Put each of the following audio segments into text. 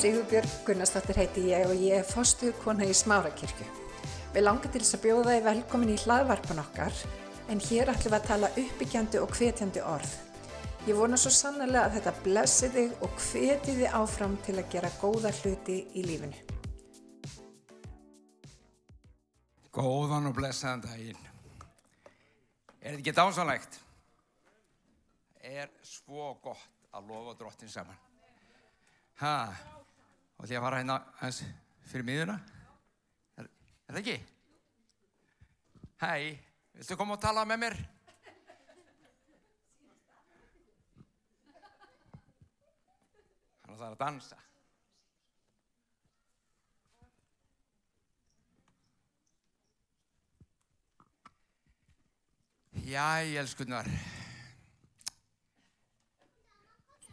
Sigurbjörg Gunnarsdóttir heiti ég og ég er fostuð kona í Smárakirkju. Við langar til þess að bjóða þið velkomin í hlaðvarpan okkar en hér ætlum við að tala uppbyggjandi og hvetjandi orð. Ég vona svo sannlega að þetta blessi þig og hveti þið áfram til að gera góða hluti í lífinu. Góðan og blessaðan daginn. Er þetta ekki dásanlegt? Er svo gott að lofa drottin saman. Ha, og því að fara hérna hans fyrir miðuna. Er, er það ekki? Hæ, viltu koma og tala með mér? Hann ætlar að dansa. Já, ég elskunar.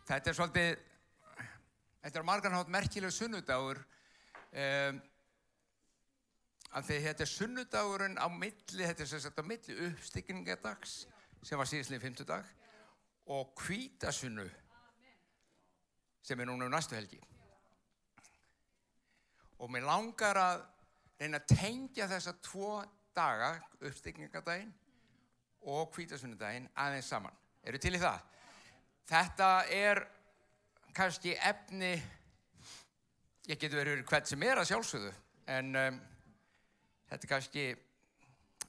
Þetta er svolítið, þetta er margarnátt merkileg sunnudagur um, af því þetta er sunnudagurinn á milli, þetta er sagt á milli uppstyggingadags sem var síðastlega fymtudag og kvítasunnu sem er núna um næstu helgi. Og mér langar að reyna að tengja þessa tvo daga, uppstyggingadaginn og kvítasunnudaginn aðeins saman. Eru til í það? Þetta er kannski efni, ég getur verið hvert sem er að sjálfsögðu, en um, þetta er kannski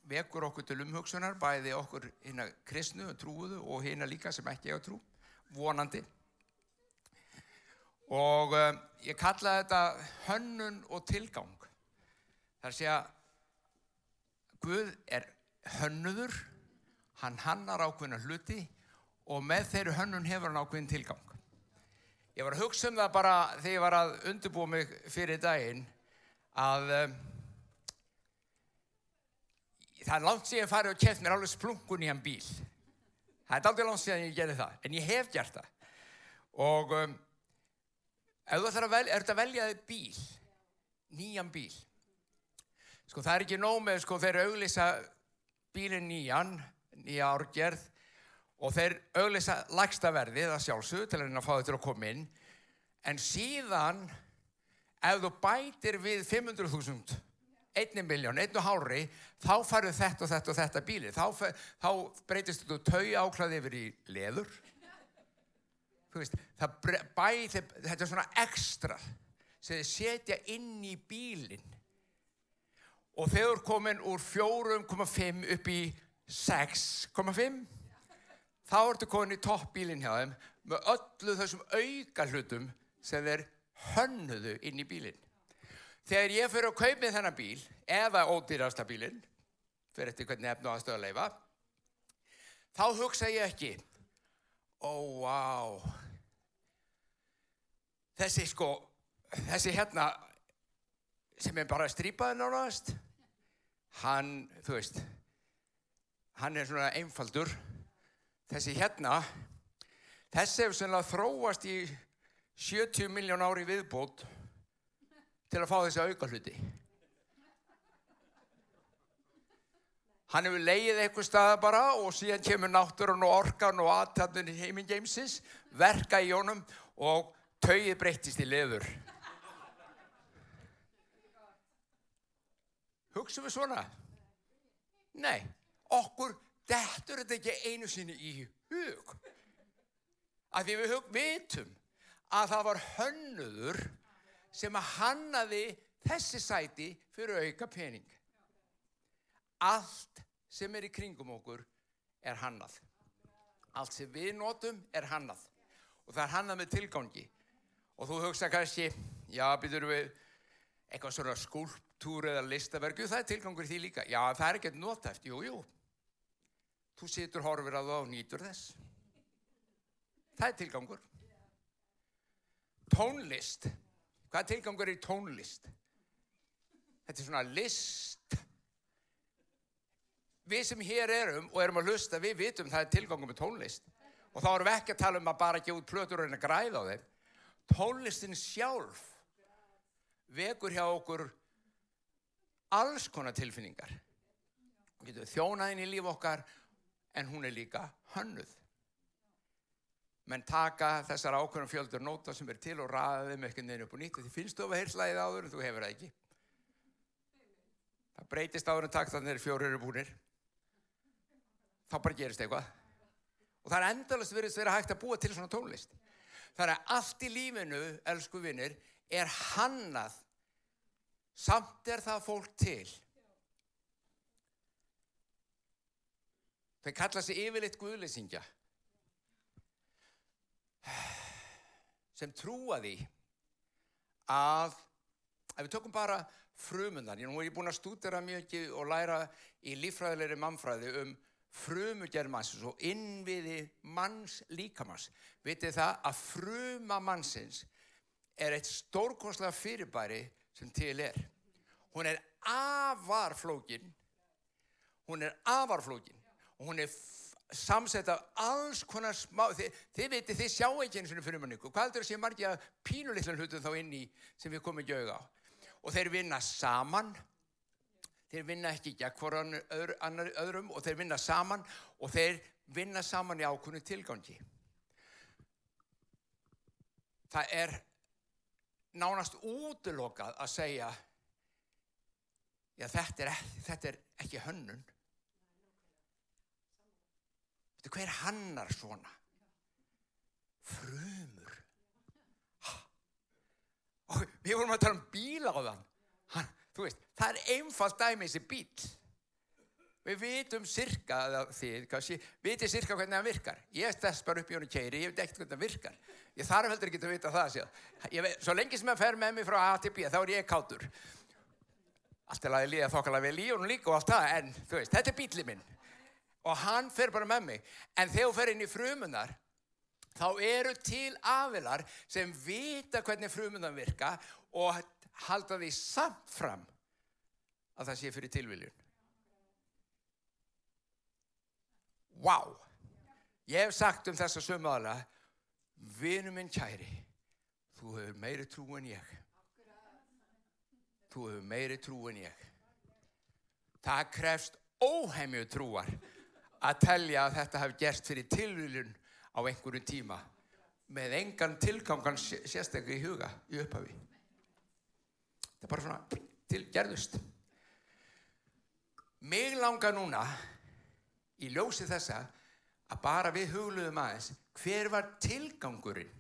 vekur okkur til umhugsunar, bæði okkur hérna kristnu og trúuðu og hérna líka sem ekki eiga trú, vonandi. Og um, ég kalla þetta hönnun og tilgang. Það er að segja, Guð er hönnuður, hann hannar ákveðna hluti og með þeirri hönnun hefur hann ákveðin tilgang. Ég var að hugsa um það bara þegar ég var að undirbúa mig fyrir daginn að um, það er langt síðan ég farið og keft mér alveg splunkun í hann bíl. Það er aldrei langt síðan ég gerði það, en ég hef gert það. Og um, ef þú ætlar að velja, að velja þig bíl, nýjan bíl, sko það er ekki nóg með sko þeir auglýsa bílinn nýjan, nýja árgerð og þeir auglýsa lægsta verðið að sjálfsög til að fá þetta að koma inn. En síðan ef þú bætir við 500.000 einni miljón, einn og hálri þá farið þetta og þetta og þetta bíli þá, þá breytist þú tau áklæði yfir í leður. Veist, bæ, þetta er svona ekstra sem þið setja inn í bílinn. Og þeir komin úr 4,5 upp í 6,5 þá ertu komin í toppbílinn hjá þeim með öllu þessum auka hlutum sem þeir hönnuðu inn í bílinn. Þegar ég fyrir að kaupa þennan bíl, eða ódýrasta bílinn, fyrir eftir hvernig efnu aðstöða að leifa, þá hugsa ég ekki, ó, oh, wow, þessi sko, þessi hérna sem er bara strípaði nánast, hann, þú veist, hann er svona einfaldur, þessi hérna, þessi hefur sannlega þróast í 70 miljón ári viðbót til að fá þessi auka hluti. Hann hefur leið eitthvað staða bara og síðan kemur náttúrun og orkan og aðtæðun í heiminn Jamesins, verka í honum og tauið breyttist í leður. Hugsaum við svona? Nei, okkur dettur þetta ekki einu sinni í hug. Af því við hug vitum að það var hönnuður sem að hannaði þessi sæti fyrir auka pening. Allt sem er í kringum okkur er hannað. Allt sem við notum er hannað. Og það er hannað með tilgangi. Og þú hugsa kannski, já, byrjur við eitthvað svona skúlptúr eða listaverku, það er tilgangur því líka. Já, það er ekkert notæft, jú, jú. Þú situr horfir að það og nýtur þess. Það er tilgangur. Tónlist. Hvað tilgangur er tónlist? Þetta er svona list. Við sem hér erum og erum að hlusta, við vitum það er tilgangur með tónlist. Og þá erum við ekki að tala um að bara gefa út plötur og reyna að græða á þeim. Tónlistin sjálf vekur hjá okkur alls konar tilfinningar. Þjónaðinn í líf okkar en hún er líka hönnuð. menn taka þessar ákveðnum fjöldur nóta sem er til og ræða þeim ekkert neina upp og nýtt. Þið finnst þú að heilslæðið áður en þú hefur það ekki. Það breytist áður en taktarnir fjórir eru búinir. Þá bara gerist eitthvað. Og það er endalast verið að vera hægt að búa til svona tónlist. Það er allt í lífinu, elsku vinnir, er hannað. Samt er það fólk til. Þau kalla sig yfirleitt guðleysingja. sem trúa því að ef við tökum bara frumunar, nú er ég búin að stúdera mjög og læra í lífræðilegri mannfræði um frumugerð mannsins og innviði manns líkamanns. Vitið það að fruma mannsins er eitt stórkonslega fyrirbæri sem til er. Hún er afarflókin, hún er afarflókin og hún er samsett af alls konar smá, þið, þið veitir, þið sjá ekki eins og frumanningu, hvað er það sem margja pínulitlan hlutum þá inn í sem við komum ekki auðvitað á? Og þeir vinna saman. Þeir vinna ekki gegn hvoran öðru, öðrum og þeir vinna saman og þeir vinna saman í ákunni tilgangi. Það er nánast útlokað að segja já þetta er, þetta er ekki hönnun Þetta hver hannar svona? Frumur. Og við vorum að tala um bíla á þann. Hann, þú veist, það er einfalt dæmi þessi bíl. Við vitum sirka, þið kannski, vitið sirka hvernig það virkar. Ég stess bara upp í honu keiri, ég veit ekkert hvernig það virkar. Ég þarf heldur ekki að vita það. Veit, svo lengi sem það fer með mig frá A til B, þá er ég kátur. Allt er laðið líða þokkala vel í honum líka og allt það, en þú veist, þetta er bílið minn og hann fer bara með mig. En þegar þú fer inn í frumunar þá eru til afilar sem vita hvernig frumunar virka og halda því samt fram að það sé fyrir tilviljun. Wow ég hef sagt um þessa sömuðala vinu minn kæri þú hefur meiri trú en ég. Þú hefur meiri trú en ég. Það krefst óheimju trúar að telja að þetta hef gerst fyrir tilvílun á einhverju tíma með engan tilgangan sérstaklega í huga í upphafi. Það er bara svona tilgerðust. Mig langar núna í ljósi þessa að bara við hugluðum aðeins hver var tilgangurinn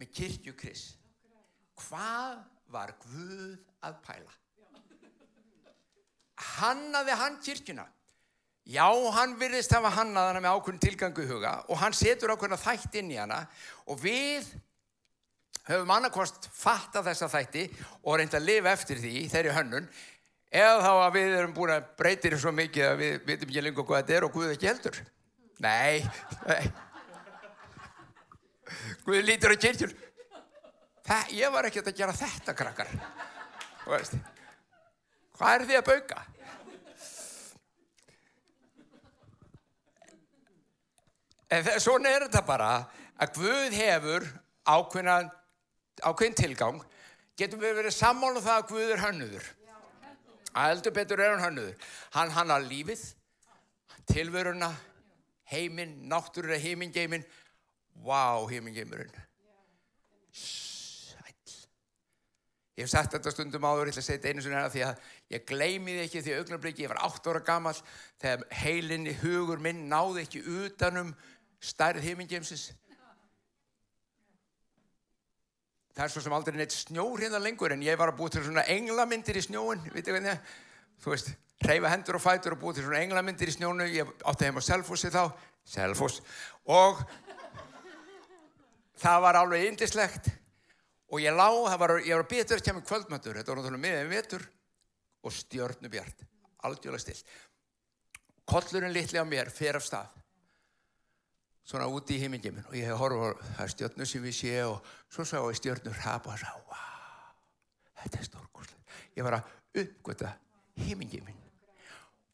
með kirkju Kris? Hvað var Guð að pæla? Hannaði hann kirkjuna? Já, hann virðist hafa hannað hana með ákveðin tilgangu huga og hann setur ákveðin þætt inn í hana og við höfum annarkost fatt af þessa þætti og reynda að lifa eftir því þeirri hönnun eða þá að við erum búin að breytir svo mikið að við veitum ekki lengur hvað þetta er og Guð ekki heldur. Nei, nei. Guð lítur á kyrkjur. Það, ég var ekkert að gera þetta krakkar. Hvað er því að bauka? En svona er þetta bara að Guð hefur ákveðin, ákveðin tilgang. Getum við verið sammála um það að Guð er hannuður. Heldur betur er hann hannuður. Hann hannar lífið, tilvöruna, heiminn, náttúruna, heimingeimin. Vá, heimingeimurinn. Sæl. Ég hef sagt þetta stundum áður, ég ætla að segja þetta einu svona hérna því að ég gleymi þið ekki því augnablikki, ég var 8 ára gammal þegar heilinni, hugur minn náði ekki utanum stærð heimingeimsins. Það er svo sem aldrei neitt snjór hérna lengur en ég var að búið til svona englamyndir í snjóin, vitið hvernig. Það? Þú veist, reyfa hendur og fætur og búið til svona englamyndir í snjónu, ég átti heim á Selfossi þá, Selfoss, og það var alveg indislegt og ég lág, var, ég var að býta þér kemur kvöldmötur, þetta var náttúrulega miðan vetur. Og stjórnubjart, aldjóðlega still. Kollurinn litli á mér fer af stað svona úti í heimingjuminn og ég hef horfað á stjórnur sem við sé og svo sá ég stjórnur hapa og sá, wow, þetta er stórkoslega. Ég var að uppgöta heimingjuminn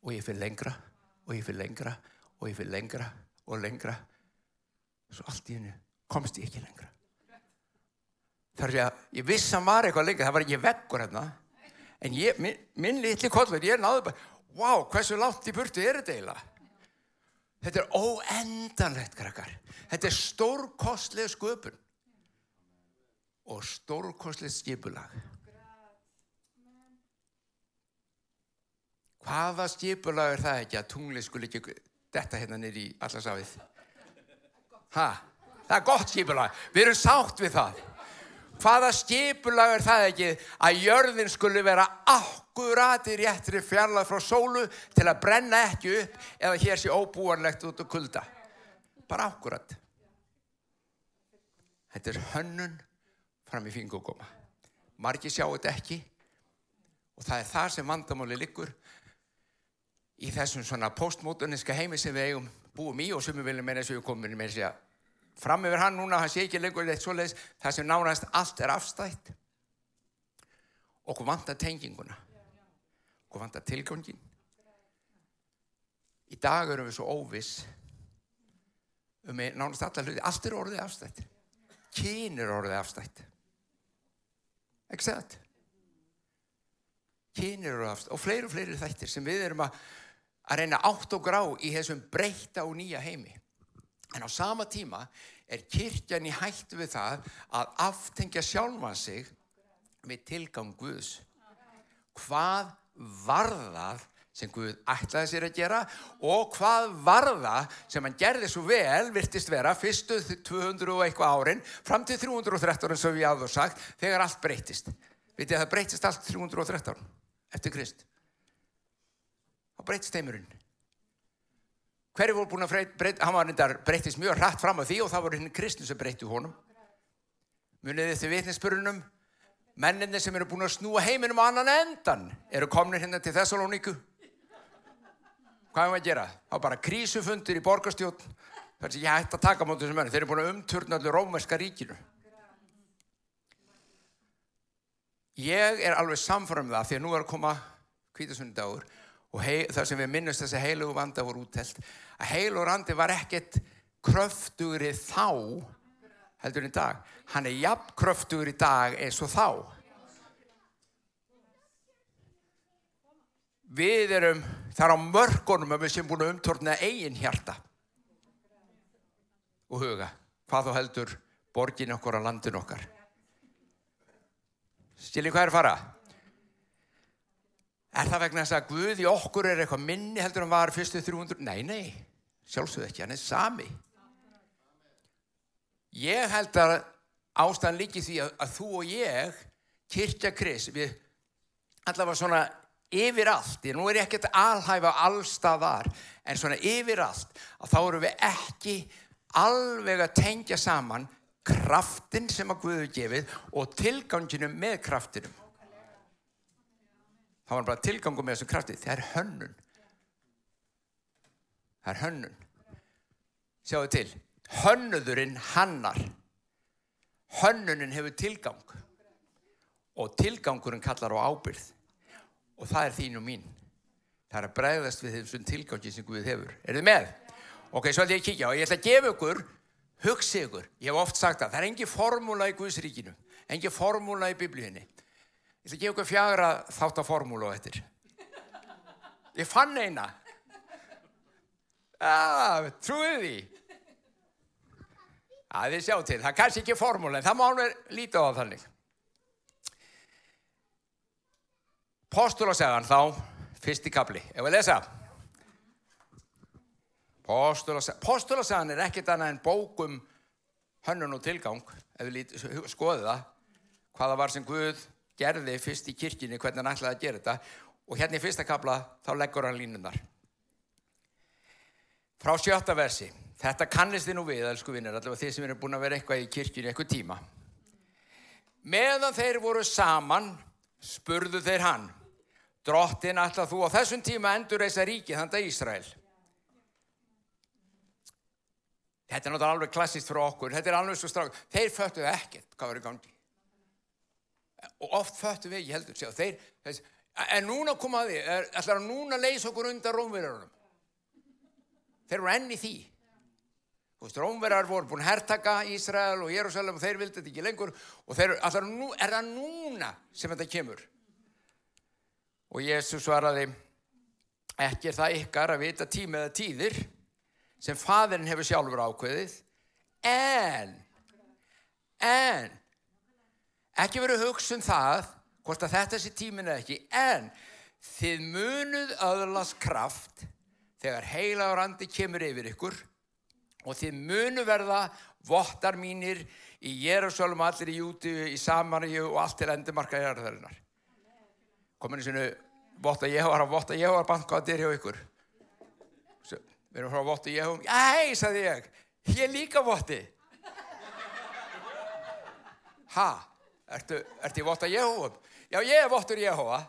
og ég fyrir lengra og ég fyrir lengra og ég fyrir lengra og lengra svo allt í hennu komst ég ekki lengra. Þar sé að ég viss að maður eitthvað lengra, það var ekki vekkur hérna, en ég, minn, minn litli kollur, ég náðu bara, wow, hversu látt í burtu er þetta eiginlega? Þetta er óendanlegt, krakkar. Þetta er stórkostlega sköpun og stórkostlega skipulag. Hvaða skipulag er það ekki að tungli skul ekki detta hérna nýri í allarsafið? Hæ? Það er gott skipulag. Við erum sátt við það. Hvaða skipulag er það ekki að jörðin skuli vera akkurati réttri fjarlað frá sólu til að brenna ekki upp eða hér sé óbúanlegt út og kulda. Bara akkurat. Þetta er hönnun fram í fingugóma. Margi sjáu þetta ekki og það er það sem vandamáli liggur í þessum svona postmótuníska heimi sem við eigum búum í og sem við viljum meina sem við komum með því að fram yfir hann núna, hann sé ekki lengur eitt svoleiðis, það sem nánast allt er afstætt okkur vantar tenginguna okkur vantar tilgangin í dag erum við svo óviss um nánast allar hluti. Allt er orðið afstætt. Kyn er orðið afstætt. Ekki það kyn er orðið afstætt og fleiri og fleiri þættir sem við erum að að reyna átt og grá í þessum breyta og nýja heimi. En á sama tíma er kirkjan í hættu við það að aftengja sjálfan sig við tilgang Guðs. Hvað var það sem Guð ætlaði sér að gera og hvað var það sem hann gerði svo vel, virtist vera, fyrstu 200 og eitthvað árin, fram til 313 eins og við áður sagt, þegar allt breytist. Vitið að það breytist allt 313 eftir Krist. Þá breytist heimurinn. Hverju voru búin að breyta, hann var nýttar breytist mjög hratt fram á því og það voru henni kristni sem breytti honum. Munið þið vitninsbörunum, menninni sem eru búin að snúa heiminum á annan endan eru komin hérna til Thessalóníku. Hvað er það að gera? Það var bara krísufundir í borgarstjótt. Það er sem ég hætti að taka mot þessum menn. Þeir eru búin að umturna allir rómerska ríkinu. Ég er alveg samfram um það því að nú er að koma kvítasundagur og hei, það sem við minnumst þessi heilugu vanda voru úttelt að heilugur andi var ekkert kröftugri þá heldur í dag hann er jafn kröftugur í dag eins og þá við erum þar á mörgunum að við sem búin að umtorna eigin hjarta og huga hvað þú heldur borgin okkur á landin okkar stilin hvað er fara? Er það vegna þess að Guð í okkur er eitthvað minni heldur en var fyrstu 300? Nei, nei, sjálfsögðu ekki, hann er sami. Ég held að ástæðan líki því að, að þú og ég, Kirkja Kris, við allavega svona yfir allt, ég nú er ég ekkert alhæfa allstaðar, en svona yfir allt, að þá eru við ekki alveg að tengja saman kraftin sem að Guður gefið og tilganginum með kraftinum. Þá var bara tilgangu með þessum krafti það er hönnun. Það er hönnun. Sjáu til hönnuðurinn hannar. Hönnunin hefur tilgang. Og tilgangurinn kallar á ábyrð og það er þín og mín. Það er að bregðast við þessum tilgangi sem Guð hefur. Er þið með? ok, svo ætlum ég að kíkja og ég ætla að gefa ykkur hugsi ykkur, ég hef oft sagt að það er engi formúla í Guðsríkinu engi formúla í biblíunni. Ég ætla að gefa ykkur fjagra þátt að formúlu á þetta. Ég fann eina. Ah, trúið því. Það er sjá til. Það er kannski ekki formúlu en það má alveg lítið á þannig. Postulasagan þá, fyrst í kapli. Ef við lesa. Postulasagan er ekkert annað en bókum hönnun og tilgang, ef við skoðum það, hvaða var sem Guð gerði fyrst í kirkini hvernig hann ætlaði að gera þetta og hérna í fyrsta kabla þá leggur hann línunar. Frá sjötta versi, þetta kannist þið nú við, elsku vinnir, allavega þið sem eru búin að vera eitthvað í kirkini eitthvað tíma. Meðan þeir voru saman, spurðu þeir hann, drottin ætlað þú á þessum tíma endur þess að ríki þannig að Ísrael. Þetta er náttúrulega alveg klassist frá okkur, þetta er alveg svo strák, þeir föttuðu ekkert hvað í gangi. Og oft föttum við ekki heldur. Sjá, þeir, þess, en núna komaði ætlar að núna leysa okkur undan rómverðarunum þeir voru enni því rómverðar voru búin að herrtaka Ísrael og Jérúsalem og þeir vildi þetta ekki lengur og þeir ætlar nú, er það núna sem þetta kemur? Og Jésús svaraði ekki er það ykkar að vita tíma eða tíðir sem faðirinn hefur sjálfur ákveðið en en ekki verið að hugsa um það hvort að þetta sé tímin eða ekki en þið munuð öðlast kraft þegar heilagur andi kemur yfir ykkur og þið munu verða vottar mínir í Jérúsalem, allir í Júti, í Samaríu og allt til endumarka jarðarinnar. Komin í sinu votta Jehóvar að votta Jehóvar bankvæðir hjá ykkur. Svo, við erum frá votta Jehóvar. Æ, sagði ég, ég líka votti. Ha, ertu, ertu í votta Jehóvar? Já, ég er vottur Jehóva.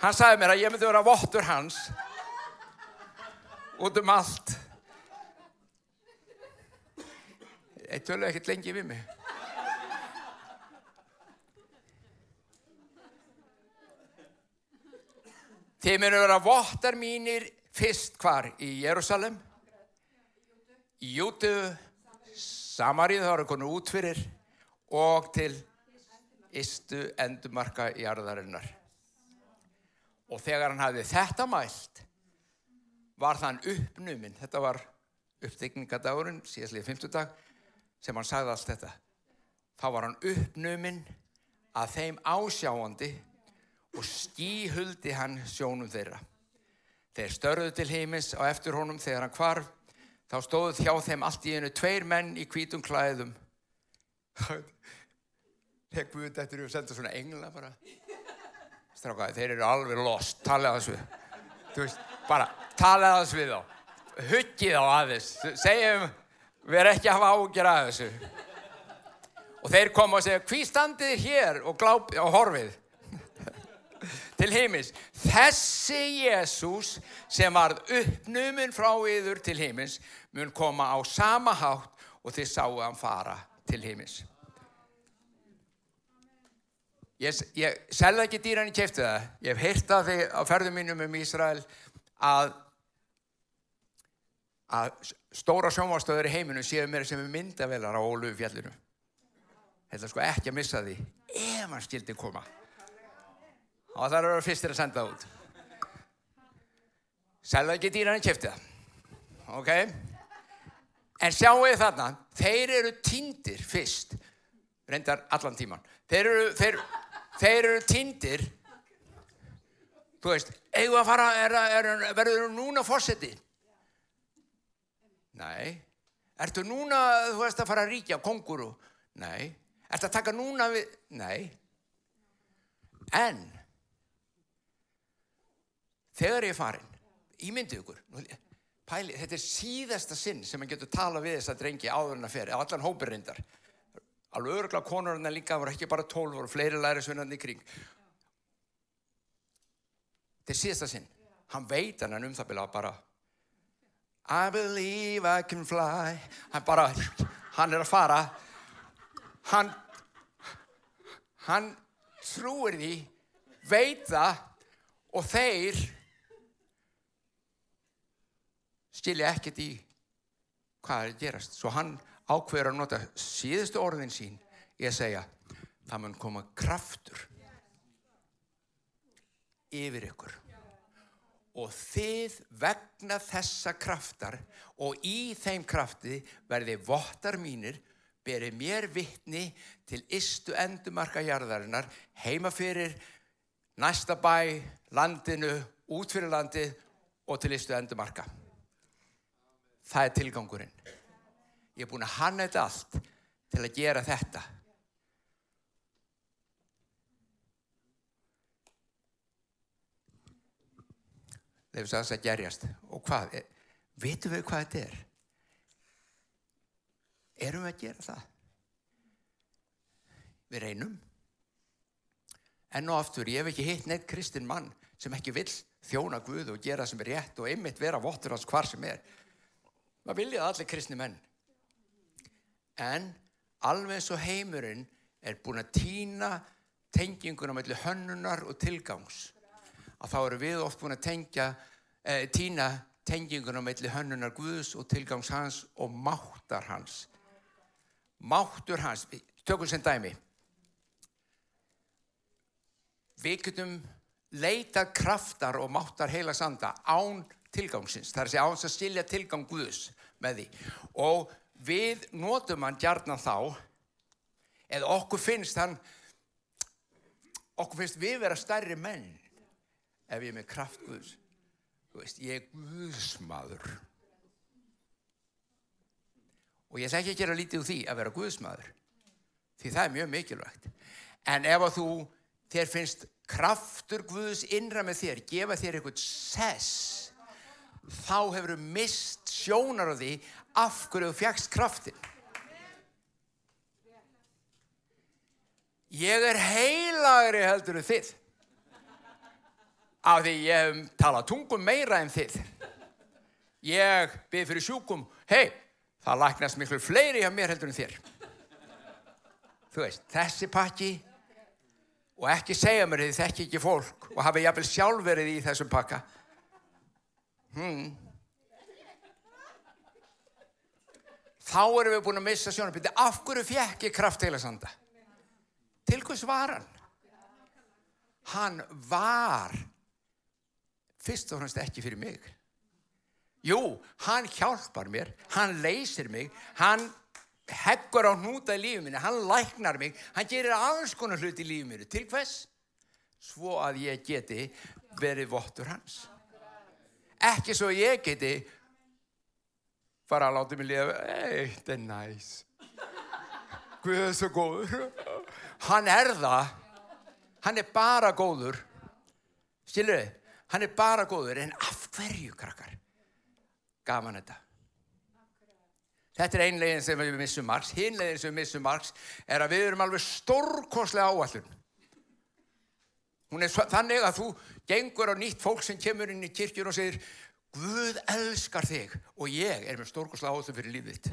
Hann sagði mér að ég myndi vera vottur hans út um allt. Ég tölu ekkert lengi við mig. Þið myndu vera vottar mínir fyrst hvar í Jérúsalem, í Jútu, Samarið, það var konur út fyrir og til istu endumarka í arðarinnar. Og þegar hann hafði þetta mælt, var þann uppnuminn, þetta var uppdegningadagurinn, síðastlið 50 dag, sem hann sagði allt þetta. Þá var hann uppnuminn að þeim ásjáandi og stíhuldi hann sjónum þeirra. Þeir störðu til heimins á eftir honum þegar hann kvarf, þá stóðu hjá þeim allt í einu tveir menn í hvítum klæðum. Þegar Guð þetta eru að senda svona engla bara. Strákaði, þeir eru alveg lost, talaði við. Þú veist, bara talaði aðeins við þá. Huggið þá aðeins. Segjum, við erum ekki að hafa ágjör að þessu. Og þeir koma og segja, hví standið hér og, gláp, og horfið? til heimins. Þessi Jésús sem varð uppnuminn frá yður til heimins mun koma á sama hátt og þið sáu hann fara til heimins. Ég, ég selða ekki dýran í kæftu það. Ég hef heyrt af því á ferðum mínum um Ísrael að, að stóra sjónvástöður í heiminu séu mér sem er myndavelar á Ólu fjallinu. Þetta sko ekki að missa því ef hann skildi koma. Og það eru fyrstir að senda út. Selða ekki dýran í kæfti það. Ok? En sjáu þið þarna þeir eru tindir fyrst reyndar allan tíman þeir eru, þeir, þeir eru tindir þú veist eigum að fara er, er, er, verður núna fórseti nei ertu núna þú veist að fara að ríkja konguru nei ertu að taka núna við nei en þegar ég er farin, ímyndið ykkur, pæli, þetta er síðasta sinn sem maður getur tala við þess að drengi áður en að fer, allan hópir reyndar. Alveg öruglega konurinn líka voru ekki bara tólf, voru fleiri læri svunandi í kring. Þetta er síðasta sinn. Hann veit hann um það bila bara I believe I can fly. Hann bara, hann er að fara. Hann, hann trúir því, veit það og þeir skilja ekkert í hvað er að gerast. Svo hann ákveður að nota síðustu orðin sín í að segja það mun koma kraftur yfir ykkur og þið vegna þessa kraftar og í þeim krafti verði vottar mínir berið mér vittni til istu endumarka jarðarinnar heima fyrir næsta bæ, landinu, út fyrir landið og til istu endumarka það er tilgangurinn. Ég er búin að hanna þetta allt til að gera þetta. Þeir sagði þess að gerjast. Og hvað? Vitum við hvað þetta er? Erum við að gera það? Við reynum. Enn og aftur, ég hef ekki hitt neitt kristinn mann sem ekki vill þjóna Guð og gera sem er rétt og einmitt vera vottur hans hvar sem er. Það vilja allir kristni menn. En alveg eins og heimurinn er búin að týna tenginguna mellir hönnunar og tilgangs. Að þá eru við oft búin að tengja, eh, týna tenginguna mellir hönnunar Guðs og tilgangs hans og máttar hans. Máttur hans, tökum sem dæmi. Við getum leitað kraftar og máttar heila sanda án tilgangsins. Það er að segja áns að skilja tilgang Guðs með því. Og við notum hann gjarnan þá, eða okkur finnst hann, okkur finnst við vera stærri menn ef ég er með kraft Guðs. Þú veist, ég er Guðsmaður. Og ég ætla ekki að gera lítið úr því að vera Guðsmaður. Því það er mjög mikilvægt. En ef að þú, þér finnst kraftur Guðs innra með þér, gefa þér eitthvað sess, þá hefur þú mist sjónar á því af hverju þú fjagst kraftin. Ég er heilagri heldur þið. Af því ég hef talað tungum meira en þið. Ég byrð fyrir sjúkum, hei, það læknast miklu fleiri af mér heldur en þér. Þú veist, þessi pakki og ekki segja mér þið þekki ekki fólk og hafi jafnvel sjálf verið í þessum pakka. Hmm. Þá erum við búin að missa sjónarbyrti. Af hverju fjekk ég kraft heila sanda? Til hvers var hann? Hann var fyrst og fremst ekki fyrir mig. Jú, hann hjálpar mér, hann leysir mig, hann heggur á hnúta í lífið minni, hann læknar mig, hann gerir alls konar hlut í lífið minni. Til hvers? Svo að ég geti verið vottur hans. Ekki svo ég geti fara að láta mig lifa, þetta er næs. Guð er svo góður. Hann er það, hann er bara góður. Stilur þið? Hann er bara góður, en af hverju, krakkar? Gaman þetta. Þetta er ein leginn sem við missum margs. Hinn leginn sem við missum margs er að við erum alveg stórkoslega áallun. Hún er þannig að þú gengur á nýtt fólk sem kemur inn í kirkjur og segir Guð elskar þig og ég er með stórkoslega áallun fyrir lífið.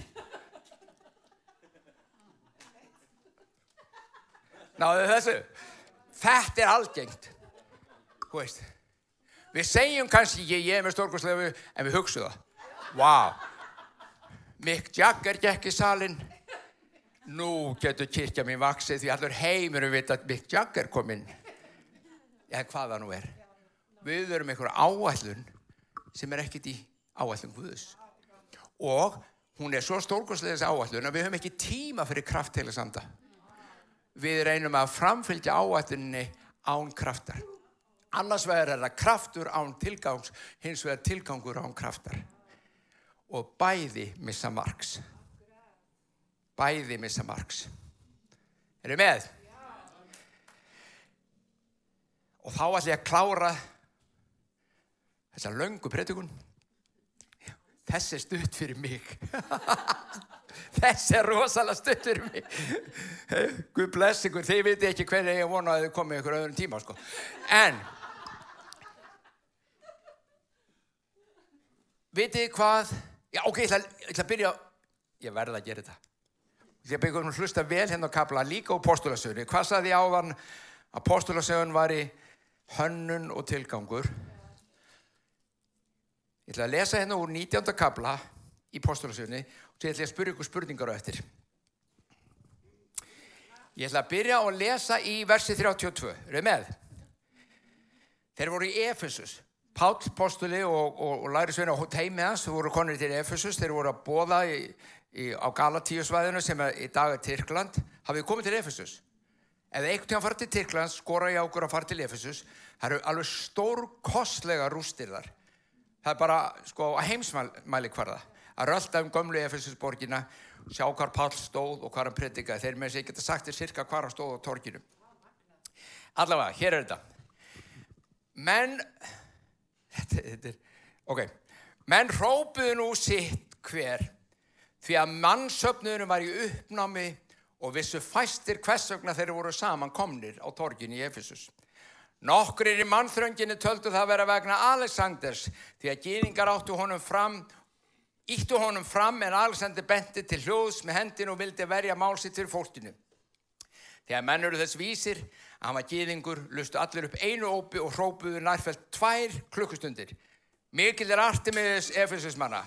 Náðu þessu. Þetta er algengt. Þú veist. Við segjum kannski ekki ég er með stórkoslega en við hugsaum það. Wow. Mick Jagger gekk í salin. Nú getur kirkja mín vaksið því allur heimurum veit að Mick Jagger kom inn. Já, hvaða nú er. Við erum einhverja áallun sem er ekkit í áallun Guðus. Og hún er svo stórkoslega þessi áallun að við höfum ekki tíma fyrir kraft til að sanda. Við reynum að framfylgja áallunni án kraftar. Annars vegar er það kraftur án tilgangs, hins vegar tilgangur án kraftar. Og bæði missa margs. Bæði missa margs. Er þið með? Og þá ætlum ég að klára þessa löngu predikun. Þess er stutt fyrir mig. Þess er rosalega stutt fyrir mig. Guð bless ykkur. Þið viti ekki hvernig ég vona að þið komið ykkur öðrum tíma. Sko. En vitið hvað, já ok, ég ætla, ég ætla að byrja, ég verða að gera þetta. Ég byrja að hlusta vel hérna á kapla líka á postulasögunni. Hvað saði ég áðan að postulasögun var í hönnun og tilgangur? Ég ætla að lesa hérna úr 19. kapla í postulasögunni og svo ætla ég að spyrja ykkur spurningar á eftir. Ég ætla að byrja að lesa í versi 32. Er þið með? Þeir voru í Efesus. Páll, postuli og, og, og lærisveina á teimi hans, voru konur til Efesus, þeir voru að bóða í, í, á Galatíusvæðinu sem er í dag er Tyrkland, hafið komið til Efesus. Ef einhvern tíðan farið til Tyrkland, skora ég ákur að fara til Efesus, það eru alveg stórkostlega rústir þar. Það er bara, sko, að heimsmæli hverða, að rölda um gömlu Efesusborgina, sjá hvar Páll stóð og hvar hann predikaði, þeir með þess að ég geta sagt þér cirka hvar hann stóð á torkinu. Allavega, hér er þetta. Menn þetta, þetta er, ok, menn hrópuðu nú sitt hver því að mannsöfnuðunum var í uppnámi og vissu fæstir hversögna þeir voru saman komnir á torgin í Efesus. Nokkur í mannþrönginu töldu það að vera vegna Alexanders því að gýringar áttu honum fram, íttu honum fram en Alexander benti til hljóðs með hendin og vildi verja málsitt fyrir fólkinu. Þegar menn eru þess vísir að hann var gýðingur, lustu allir upp einu ópi og hrópuðu nærfælt tvær klukkustundir. Mikil er Artemiðis Efesusmanna.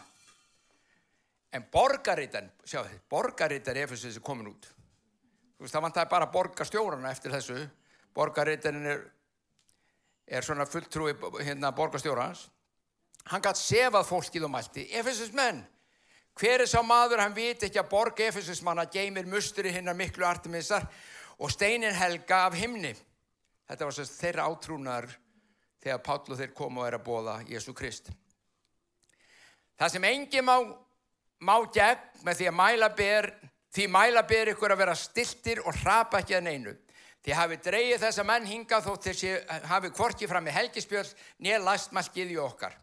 En borgarítan, sjáu þið, borgarítan Efesus er komin út. Þú veist, það vantæði bara borgarstjórarna eftir þessu. Borgarítan er, er svona fulltrúi hérna borgarstjórans. hann gætt sefað fólkið og mælti Efesus menn, hver er sá maður hann viti ekki að borg Efesus manna geymir musturi hinnar miklu artemisar og steinin helga af himni. Þetta var sérst þeirra átrúnar þegar Páll og þeir komu og er að bóða Jésu Krist. Það sem engi má má gegn með því að mæla ber því mæla ber ykkur að vera stiltir og hrapa ekki að neinu. Því hafi dreyið þessa menn hingað þó þessi hafi kvorki fram í helgispjöld nér lastmalkið í okkar.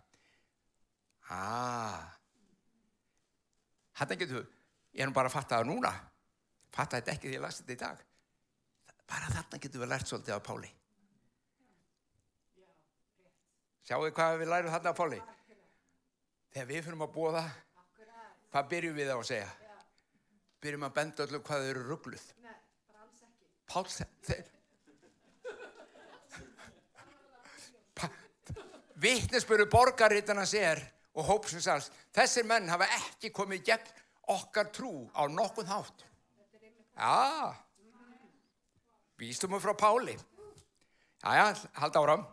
Aaa ah. hann getur ég er nú bara að fatta það núna. Fatta þetta ekki því að lasta þetta í dag bara þarna getur við lært svolítið á Páli sjáu þið hvað við lærum þarna á Páli þegar við fyrir að búa það hvað byrjum við á að segja? Byrjum að benda öllu hvað þau eru ruggluð? Pál, þeir... Vittnesböru borgarritarnas er og hópsins alls, þessir menn hafa ekki komið gegn okkar trú á nokkuð hátt. Já, vístum við frá Páli. Já, halda áram.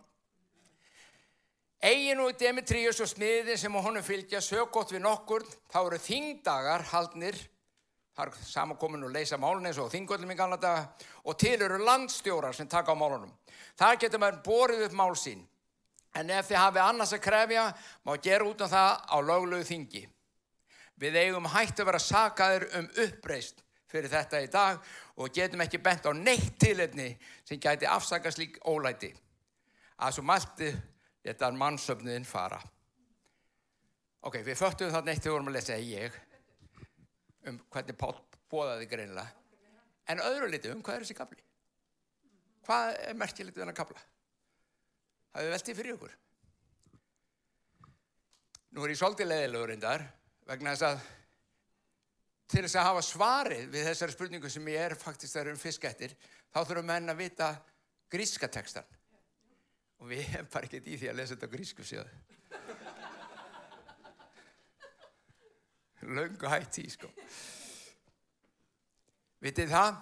Egin og Demetrius og smiðin sem á honum fylgja sögótt við nokkur, þá eru þingdagar haldnir, það er samankomin og leysa málun eins og þingöllum í gamla daga, og til eru landstjórar sem taka á málunum. Þar getur maður borið upp mál sín, en ef þið hafið annars að krefja, má gera út af það á löglegu þingi. Við eigum hægt að vera sakaður um uppreist fyrir þetta í dag og getum ekki bent á neitt tilefni sem gæti afsakast lík ólæti. Að svo malti Þetta er mannsöfniðin fara. Ok, við föttum þarna eitt þegar vorum að lesa ég um hvernig Pál bóðaði greinilega. En öðru liti um hvað er þessi kapli? Hvað er merkilegt við hennar kapla? Það hefur veldið fyrir ykkur. Nú er ég svolítið leðilegur reyndar vegna þess að til þess að hafa svarið við þessari spurningu sem ég er faktist að vera um fiskættir þá þurfum menn að vita gríska tekstan og við hefum bara ekkert í því að lesa þetta grísku síðan laungu hætti sko. Vitið það?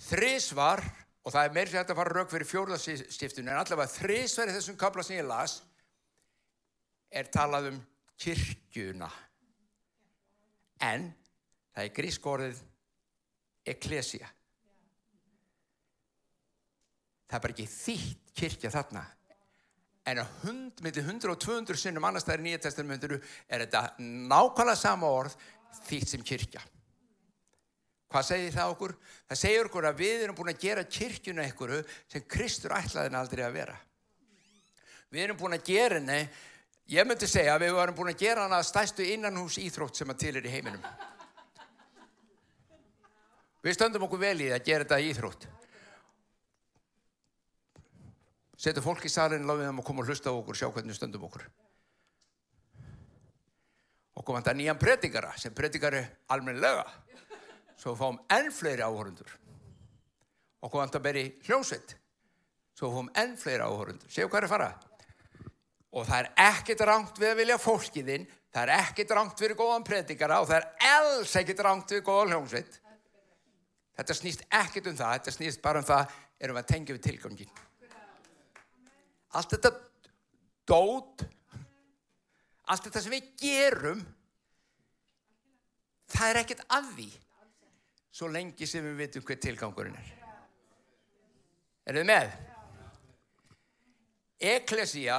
Þrísvar og það er meir sem þetta fara rauk fyrir fjórðarstiftunum en allavega þrísvar í þessum kabla sem ég las er talað um kirkjuna en það er grískorðið eklesia það er bara ekki þýtt kirkja þarna. En að hund, myndi 100 og 200 sinnum annars það er nýja testamenturu er þetta nákvæmlega sama orð þýtt sem kirkja. Hvað segir það okkur? það segir okkur að við erum búin að gera kirkjuna ykkur sem Kristur ætlaðin aldrei að vera. Við erum búin að gera henni ég myndi segja að við erum búin að gera hana stæstu innanhús íþrótt sem að til er í heiminum. Við stöndum okkur vel í að gera þetta íþrótt. Setja fólk í salin láta þeim að koma og hlusta á okkur sjá hvernig stöndum okkur. Koma þetta nýjan predikara sem predikari almenlega svo fáum enn fleiri áhörundur og koma þetta beri hljómsveit svo fáum enn fleiri áhörundur séu hvað er að fara og það er ekkert rangt við að vilja fólkiðinn það er ekkert rangt við góðan predikara og það er alls ekkert rangt við góðan hljómsveit þetta snýst ekkert um það þetta snýst bara um það erum við að tengja við tilgangin allt þetta dót allt þetta sem við gerum það er ekkert að því svo lengi sem við veitum hver tilgangurinn er. Er þið með? Eklesia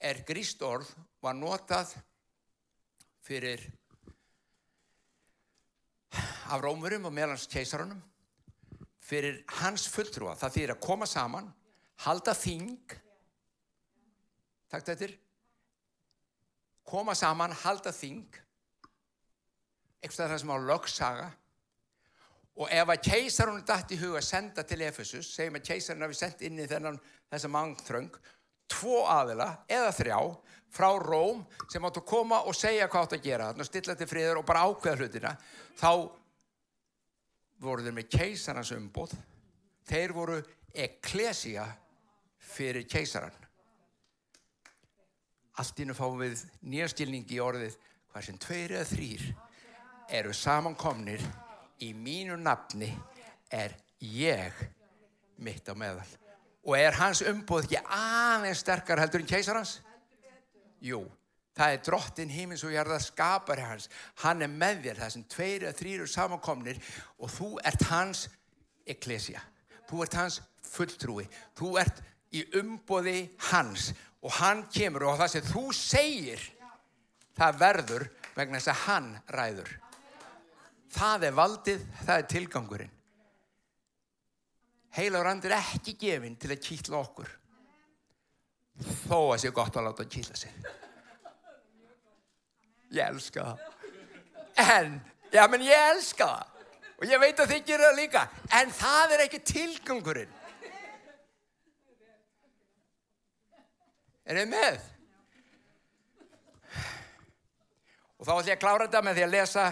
er gríst orð var notað fyrir af rómurum og meðlans keisarunum fyrir hans fulltrúa. Það þýðir að koma saman, halda þing, takk þetta, koma saman, halda þing, eitthvað það sem á lögsaga og ef að keisarunni dætt í huga senda til Efesus, segjum að keisarunni hafi sendt inn í þennan þessa mangþröng, tvo aðila eða þrjá frá Róm sem áttu að koma og segja hvað áttu að gera, þannig að stilla til friður og bara ákveða hlutina, þá voru þeir með keisarans umbóð þeir voru eklesia fyrir keisaran allt ínum fáum við nýjastilningi í orðið hvað sem tveir eða þrýr eru samankomnir í mínu nafni er ég mitt á meðal Og er hans umbúð ekki aðeins sterkar heldur en keisarans? Jú, það er drottin hímins og jarðar skapari hans. Hann er með þér, það sem tveir eða þrýr eru samankomnir og þú ert hans eklesia. Þú ert hans fulltrúi. Þú ert í umbúði hans og hann kemur og það sem þú segir, það verður vegna þess að hann ræður. Það er valdið, það er tilgangurinn. Heilaur andur er ekki gefinn til að kýtla okkur. Þó að sé gott að láta að kýtla sig. Ég elska það. En, já menn ég elska það. Og ég veit að þið gerir það líka. En það er ekki tilgangurinn. Er þið með? Og þá ætlum ég að klára þetta með því að lesa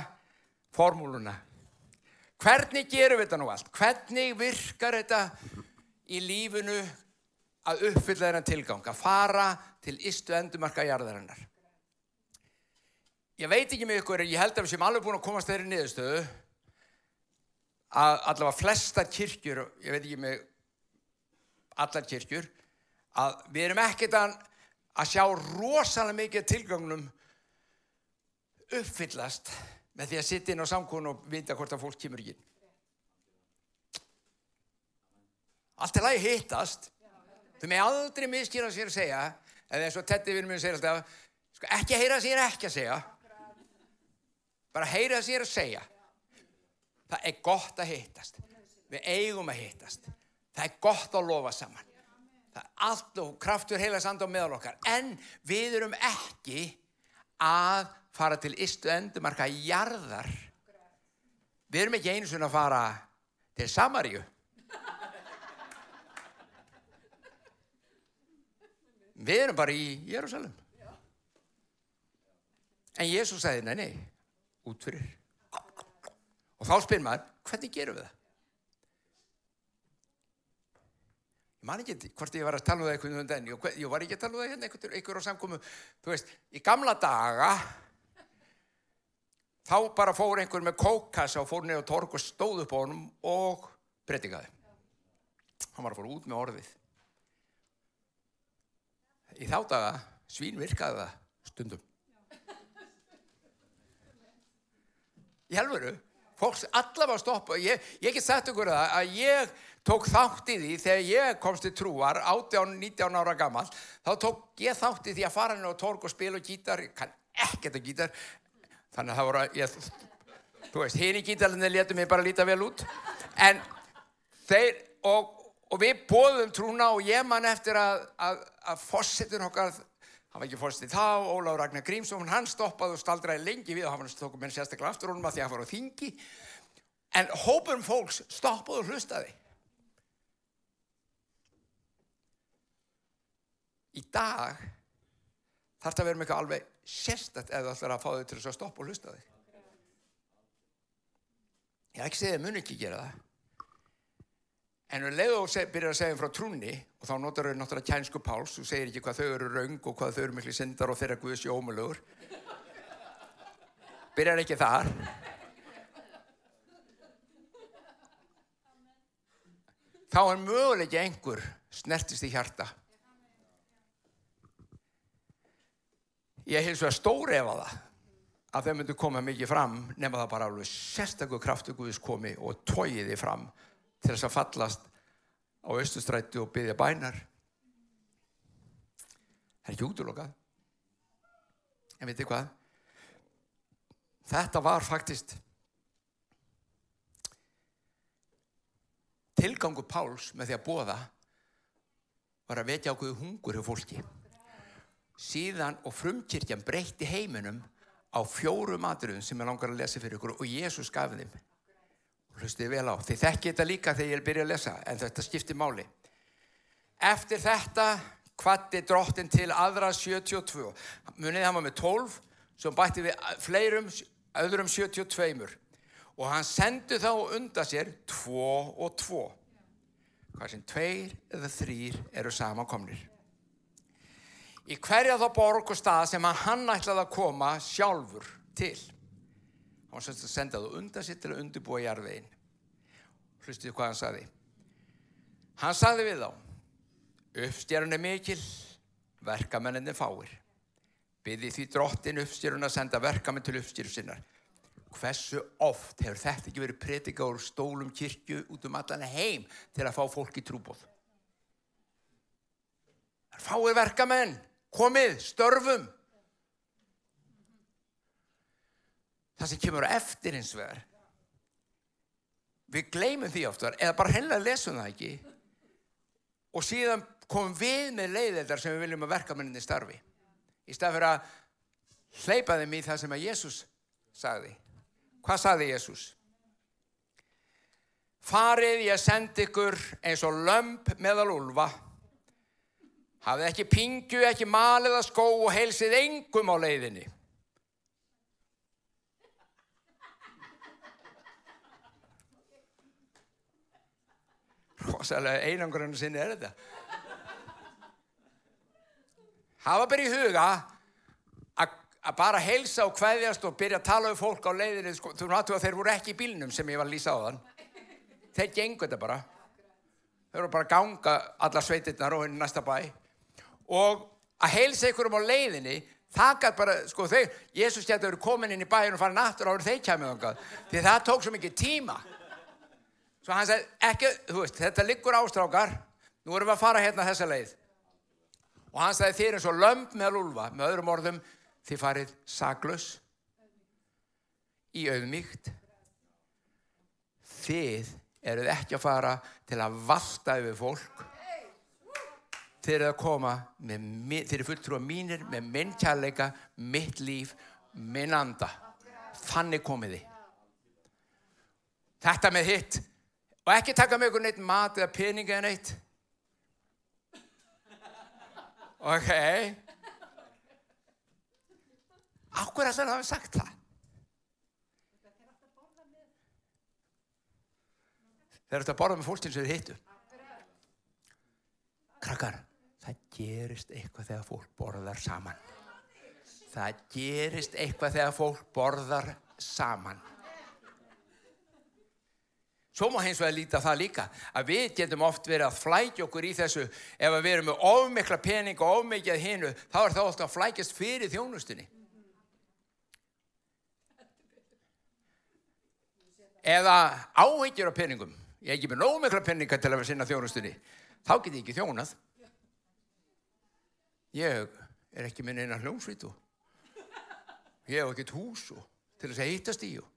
formúluna. Hvernig gerum við þetta nú allt? Hvernig virkar þetta í lífinu að uppfylla þennan tilgang, að fara til istu endumarka jarðarinnar? Ég veit ekki með ykkur, ég held að við sem alveg búin að komast þeirri niðurstöðu að allavega flestar kirkjur, ég veit ekki með allar kirkjur, að við erum ekkert að, að sjá rosalega mikið tilgangnum uppfyllast með því að sitta inn á samkónu og vita hvort að fólk kemur inn. Allt er lagi hittast. Þú með aldrei miskýra sér að segja, eða eins og Teddy vinnum minn segir alltaf, sko, ekki að heyra sér ekki að segja, bara heyra sér að segja. Það er gott að hittast. Við eigum að hittast. Það er gott að lofa saman. Það er allt og kraftur heila sand á meðal okkar. En við erum ekki að fara til istu endumarka jarðar. Við erum ekki einu svona að fara til Samaríu. Við erum bara í Jérúsalem en Jésús sagði nei, nei, út fyrir. Og þá spyr maður hvernig gerum við það? Ég man ekki hvort ég var að tala um það einhvern veginn ég var ekki að tala um það hérna einhvern, einhver á samkomu? Þú veist, í gamla daga þá bara fór einhver með kókkassa og fór niður á torg og stóð upp á honum og breytingaði. Hann var að fóra út með orðið. Í þá daga svín virkaði það stundum. Í helveru, fólks allavega stoppa. Ég, ég get sagt ykkur það að ég tók þátt í því þegar ég komst til trúar 18-19 ára gammal þá tók ég þátt í því að fara henni á torg og spila og gítar, kann ekkert að gítar þannig að það voru ég, þú veist, hinn í gítalinni letu mig bara líta vel út. En þeir og, og við bóðum trúna og ég man eftir að, að, að fósitun okkar hann var ekki fórstið þá, Óláður Ragnar Grímsson hann stoppaði og staldraði lengi við og hann stókum henn sérstaklega aftur honum að því að hann var á þingi. En hópum fólks stoppaði og hlustaði. Í dag þarf þetta að vera eitthvað alveg sérstætt eða ætlar að fá þau til þess að stoppa og hlusta þig. Ég er ekki segið að muni ekki gera það. En við leiðum og byrjar að segja frá trúni og þá notar þau náttúrulega kænsku páls og segir ekki hvað þau eru raung og hvað þau eru miklu syndar og þeirra guðs í ómulugur. Byrjar ekki þar. Þá er möguleiki einhver snertist í hjarta ég hins vegar stórefa það að þeim myndu koma mikið fram nema það bara alveg sérstaklega kraftu Guðis komi og tóiði fram til þess að fallast á austustrættu og byggja bænar. Það er ekki útlokað en veitir hvað? Þetta var faktist tilgangu Páls með því að bóða var að vetja ákveðu hungur hjá fólki síðan og frumkirkjan breytti heiminum á fjórum atriðum sem ég langar að lesa fyrir ykkur og Jésús gaf þeim. Hlustiði vel á, þið þekki þetta líka þegar ég er byrjað að lesa en þetta skiptir máli. Eftir þetta hvati drottin til aðra 72 munið hann var með 12 sem bætti við fleirum öðrum 72 og hann sendi þá undan sér 2 og 2 hvað sem 2 eða 3 eru samankomnir í hverja þá borg og stað sem hann ætlaði að koma sjálfur til. Hann var semst að senda það undan sitt til að undirbúa jarðveginn. Hlustiði hvað hann saði. Hann saði við þá, Uppstjárun er mikil, verkamenninni fáir. Byði því drottin uppstjárun að senda verkamenn til uppstjáru sinnar. Hversu oft hefur þetta ekki verið predika úr stólum kirkju út um allan heim til að fá fólk í trúbóð? Það fáir verkamenn, komið, störfum. Það sem kemur eftir hins vegar, við gleymum því oftar, eða bara hennilega lesum það ekki og síðan komum við með leiðeldar sem við viljum að verkamenninni starfi. Í stað fyrir að hleypa þeim í það sem að Jésús sagði. Hvað sagði Jésús? Farið ég sendi ykkur eins og lömp meðal úlfa. Hafið ekki pingju, ekki malið að skó og heilsið engum á leiðinni. Rósalega einangurinn sinni er þetta. Hafa bara í huga að bara heilsa og hvaðjast og byrja að tala um fólk á leiðinni. Sko, þú náttúrulega þeir voru ekki í bílnum sem ég var að lýsa á þann. Þeir gengur þetta bara. Þeir voru bara að ganga alla sveitirnar og henni næsta bæ. Og að heilsa ykkur um á leiðinni, það gæt bara, sko þeir, Jésús gæti að vera komin inn í bæin og fara nattur áður þeir kæmið ángað. Því það tók svo mikið tíma. Svo hann sagði, ekki, þú veist, þetta liggur ástrákar, nú erum við að fara hérna þessa leið. Og hann sagði, þið er og lömp með lúlfa, með öðrum orðum, þið farið saglus, í auðmíkt. Þið eruð ekki að fara til að valda yfir fólk. Þið eruð að koma, með, þið eruð fulltrúa mínir með minn kærleika, mitt líf, minn anda. Þannig komið þið. Þetta með hitt. Og ekki taka með ykkur neitt mat eða pening eða neitt. Ok. Áhver að það hafi sagt það? Þeir eru að borða með fólkstinn sem þeir hittu. Krakkar það gerist eitthvað þegar fólk borðar saman það gerist eitthvað þegar fólk borðar saman Svo má hins vegar líta það líka að við getum oft verið að flækja okkur í þessu ef við erum með ofmikla pening og ofmikið hinnu þá er það ofta að flækjast fyrir þjónustunni. Eða áhegjur af peningum. Ég er ekki með nómikla peninga til að vera sinna þjónustunni. Þá get ég ekki þjónað. Ég er ekki með neina hljómsvítu. Ég hef ekkert hús til þess að hittast í og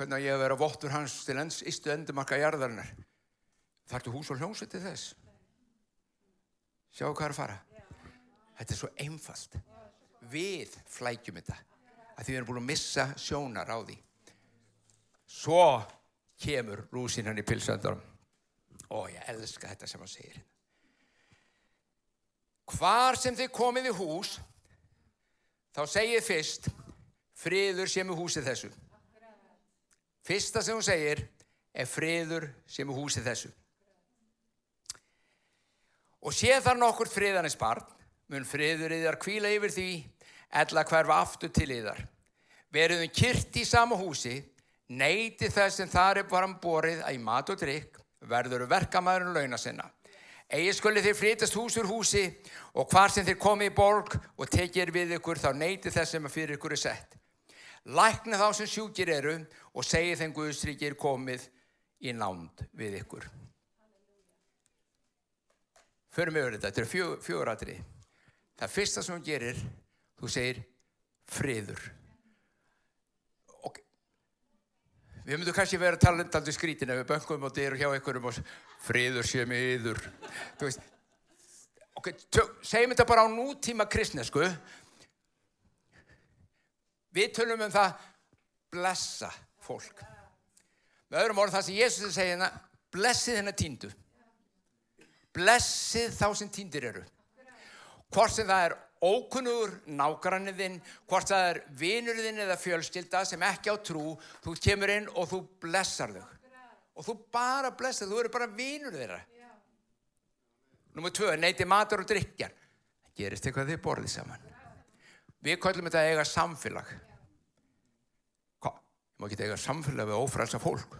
hvernig að ég hef verið að vottur hans til enns ístu endumarka jarðarinnar. Þartu hús og hljómsveit til þess? Sjáu hvað er að fara? Þetta er svo einfalt. Við flækjum þetta. Að því við erum búin að missa sjónar á því. Svo kemur rúsin hann í pilsöndarum. Ó, ég elska þetta sem hann segir. Hvar sem þið komið í hús, þá segið fyrst, friður sem í húsið þessu. Fyrsta sem hún segir er friður sem er húsið þessu. Og sé þar nokkur friðanis barn, mun friður yðar kvíla yfir því, ella hverfa aftur til yðar. Veruðum kyrt í sama húsi, neyti þess sem þar er varan borið að í mat og drikk, verður verkamæðurinn launa sinna. Egið skuli þér flytast hús úr húsi og hvar sem þér komið í borg og tekir við ykkur þá neyti þess sem fyrir ykkur er sett. Lækna þá sem sjúkir eru og segi þeim Guðsríkir komið í nánd við ykkur. Förum við yfir þetta, þetta er fjö, fjögur aðri. Það fyrsta sem hún gerir, þú segir friður. Við myndum kannski vera um skrítin ef við böngum og dyrum hjá ykkurum og friður sé með yður. Þú veist, ok, segjum þetta bara á nútíma kristnesku. Við tölum um það blessa fólk. Með öðrum orðum það sem Jésús segir hérna, blessið hennar tíndu. Blessið þá sem tíndir eru. Hvort sem það er ókunnur nágranniðinn, hvort það er vinurðinn eða fjölskylda sem ekki á trú, þú kemur inn og þú blessar þau. Og þú bara blessar, þú eru bara vinur þeirra. Númið tvö, neyti matur og drikjar. Það gerist eitthvað þau borðið saman. Við kallum þetta að eiga samfélag. Hvað? Má ekki eiga samfélag við ófrælsa fólk?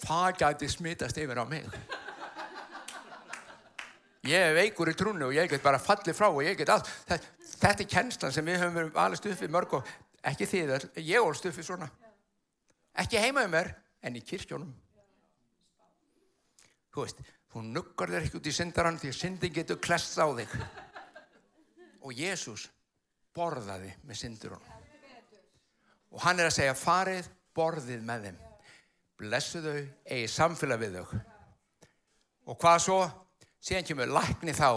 Það gæti smittast yfir á mig. Ég er veikur í trúnu og ég get bara fallið frá og ég get allt. Þetta, er kennslan sem við höfum verið alveg stuffið mörg og ekki þið, ég ól stuffið svona. Ekki heima um mér, en í kirkjónum. Þú veist, þú nuggar þér ekki út í syndarann því að syndin getur klest á þig. Og Jésús borðaði með syndurunum. Og hann er að segja, farið borðið með þeim. Blessu þau, eigi samfélag við þau. Og hvað svo? Síðan kemur lækni þá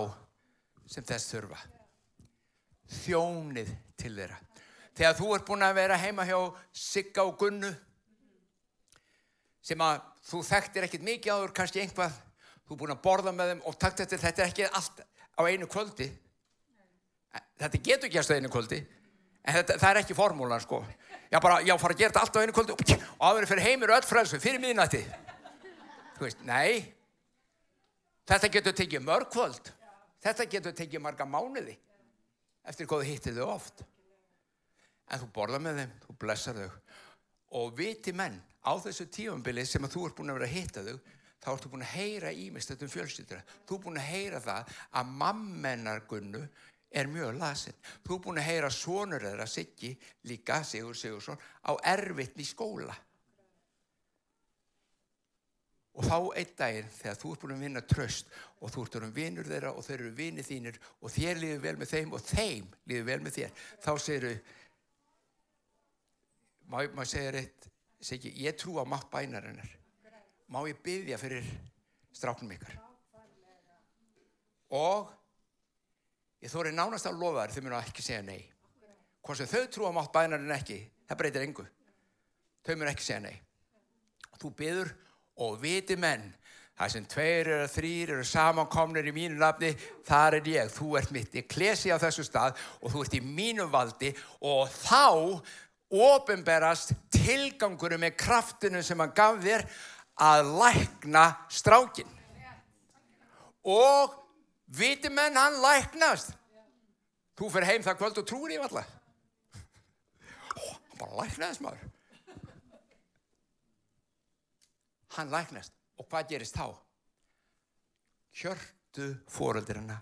sem þess þurfa. Þjónið til þeirra. Þegar þú ert búin að vera heima hjá Sigga og Gunnu sem að þú þekktir ekkit mikið áður, kannski einhvað, þú er búin að borða með þeim og takt eftir þetta er ekki allt á einu kvöldi. Þetta getur ekki stöða einu kvöldi, en þetta, það er ekki formúlan sko. Já, bara, já, fara að gera þetta allt á einu kvöldi og aðverði fyrir heimir öll frelsu, fyrir miðnætti. Þú veist, nei, þetta getur tekið mörg kvöld, þetta getur tekið marga mánuði eftir hvað þú hittir þau oft. En þú borða með þeim, þú blessar þau. Og viti menn á þessu tífambili sem að þú ert búin að vera að hitta þau þá ertu búin að heyra ímest þetta um fjölskyldra þú ert búin að heyra það að mammennargunnu er mjög lasin. Þú ert búin að heyra sonur þeirra Siggi líka Sigur Sigursson á erfitt í skóla og þá einn daginn þegar þú ert búin að vinna tröst og þú ert um vinnur þeirra og þeir eru vinnið þínir og þér líður vel með þeim og þeim líður vel með þér þá segir þau maður segir eitt segi, ég trú á mátt bænarinnar má ég byggja fyrir stráknum ykkar? Og ég þóri nánast að lofa þær þau munu ekki segja nei. Hvort sem þau trú á mátt bænarinnar ekki það breytir engu. Þau munu ekki segja nei. Og þú byður og viti menn það sem tveir eru þrýr eru samankomnir í mínu nafni þar er ég, þú ert mitt ég klesi á þessu stað og þú ert í mínu valdi og þá ofinberast tilgangurum með kraftinu sem hann gaf þér að lækna strákin og viti menn hann læknast. Þú fyrir heim það kvöld og trúir ég alltaf hann bara læknaðist maður hann læknast og hvað gerist þá hjörtu fóröldirina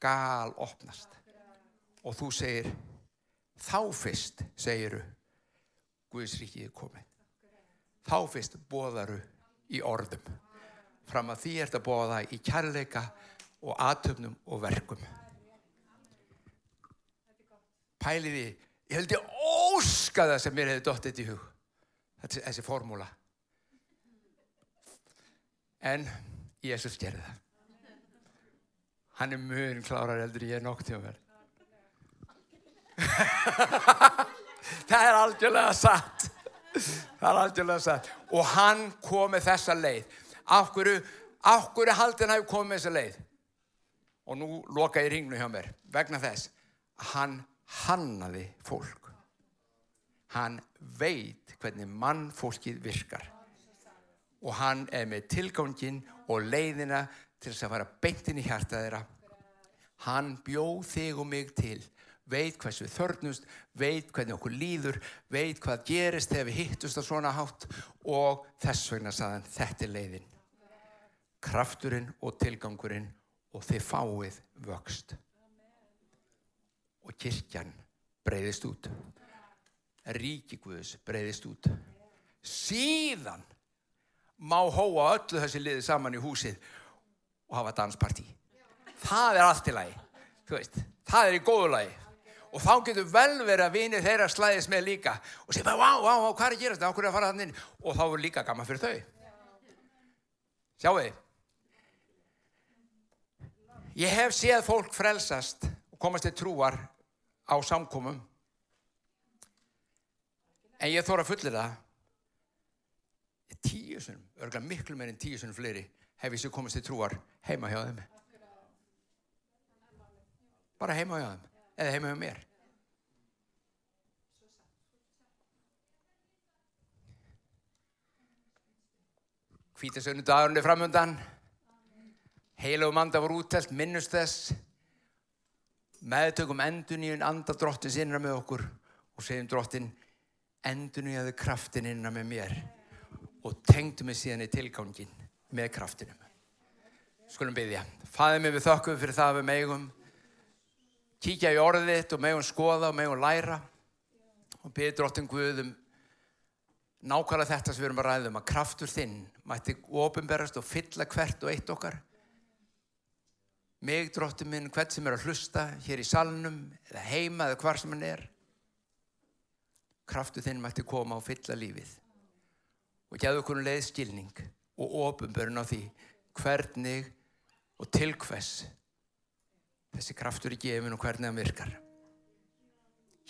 gal opnast og þú segir þá fyrst segiru Guðsríkið er komið. Þá fyrst bóðaru í orðum. Fram að því ert að bóða í kærleika og atöfnum og verkum. Pæliði, ég held ég óska það sem mér hefði dóttið í hug. Þessi, þessi formúla. En Jésús gerði það. Hann er mjög klárar eldur ég er nokk til að verða. það er algjörlega satt. Það er algjörlega satt. Og hann kom með þessa leið. Af hverju, af hverju haldin hafi komið þessa leið? Og nú loka ég ringnu hjá mér. Vegna þess hann hannaði fólk. Hann veit hvernig mann fólkið virkar og hann er með tilgángin og leiðina til þess að fara beintin í hjarta þeirra hann bjóð þig og mig til veit hvers við þörnust, veit hvernig okkur líður, veit hvað gerist þegar við hittust á svona hátt og þess vegna saðan þetta er leiðin. Krafturinn og tilgangurinn og þið fáið vöxt. Og kirkjan breyðist út. Ríkiguðus breyðist út. Síðan má hóa öllu þessi liði saman í húsið og hafa danspartí. Það er allt í lagi. Þú veist, það er í góðu lagi og þá getur vel verið að vinir þeirra slæðis með líka og segja vá, vá, vá, hvað er að gera þetta, okkur er að fara þannig inn og þá er líka gaman fyrir þau. Sjáu þið? Ég hef séð fólk frelsast og komast til trúar á samkomum en ég þóra fullir það tíu sunnum, örgulega miklu meirinn tíu sunnum fleiri hef ég sér komast til trúar heima hjá þeim. Bara heima hjá þeim eða heima hjá mér. Hvítasönnu dagurinn er framöndan. Heilagum anda voru úttelt, minnust þess. Meðtökum enduníun anda drottin sinna með okkur og segjum drottin enduníaðu kraftin innan með mér og tengdu mig síðan í tilgángin með kraftinum. Skulum byggja. Fæði mig við þökkum fyrir það að við megum kíkja í orðið þitt og megum skoða og megum læra og byggja drottin Guðum nákvæmlega þetta sem við erum að ræða um að kraftur þinn mætti ofinberast og fylla hvert og eitt okkar mig drottin minn hvert sem er að hlusta hér í salnum eða heima eða hvar sem hann er kraftur þinn mætti koma og fylla lífið og geða okkur um leið skilning og ofinberun á því hvernig og til hvers þessi kraftur er gefin og hvernig hann virkar.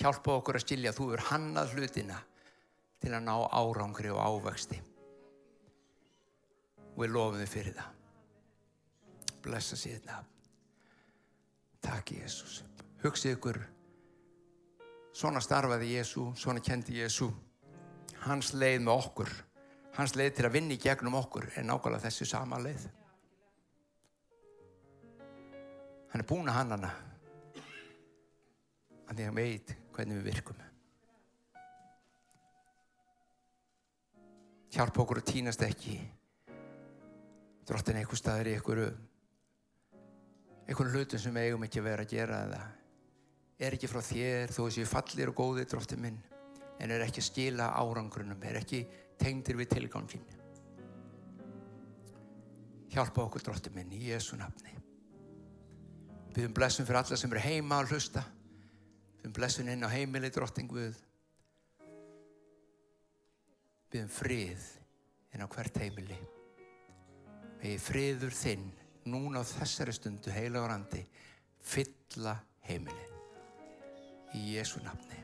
Hjálpa okkur að skilja að þú er hannað hlutina til að ná árangri og ávexti. Við lofum þið fyrir það. Blessa síðan nafn. Takk Jésús hugsið ykkur svona starfaði Jésú svona kendi Jésú hans leið með okkur hans leið til að vinni gegnum okkur er nákvæmlega þessu sama leið. Hann er búin að hann hana. Að því að hann veit hvernig við virkum. Hjálpa okkur að týnast ekki. Drottin einhver staðir í einhverju einhverju hlutum sem eigum ekki að vera að gera eða er ekki frá þér þó þessi fallir og góði drottin minn en er ekki að skila árangrunum er ekki tengdir við tilgangin hjálpa okkur drottin minn í Jésu nafni. Við um blessum fyrir alla sem eru heima að hlusta. Við um blessun inn á heimili drottin Guð. Byggjum frið inn á hvert heimili. Megi friður þinn núna á þessari stundu heila orandi fylla heimili í Jésu nafni